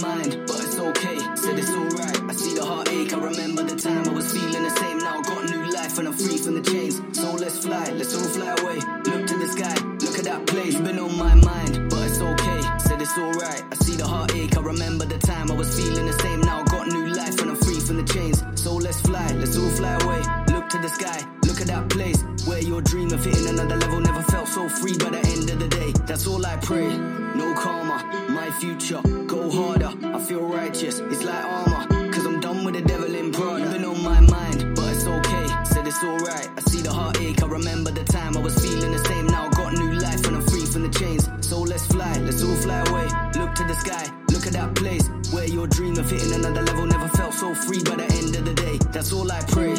mind, but it's okay. Said it's alright. I see the heartache. I remember the time I was feeling the same. Now I got new life and I'm free from the chains. So let's fly, let's all fly away. Look to the sky, look at that place. Been on my mind, but it's okay. Said it's alright. I see the heartache. I remember the time I was feeling the same. Now I got new life and I'm free from the chains. So let's fly, let's all fly away. Look to the sky, look at that place where your dream of hitting another level never felt so free. By the end of the day, that's all I pray no karma. My future, go harder. I feel righteous, it's like armor. Cause I'm done with the devil in Prada. Been on my mind, but it's okay. Said it's alright. I see the heartache, I remember the time I was feeling the same. Now I got new life and I'm free from the chains. So let's fly, let's all fly away. Look to the sky, look at that place where your dream of hitting another level never felt so free by the end of the day. That's all I pray.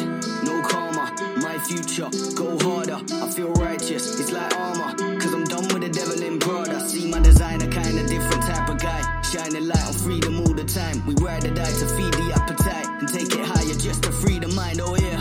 No karma, my future, go harder. I feel righteous, it's like armor. We ride or die to feed the appetite and take it higher just to free the mind, oh yeah.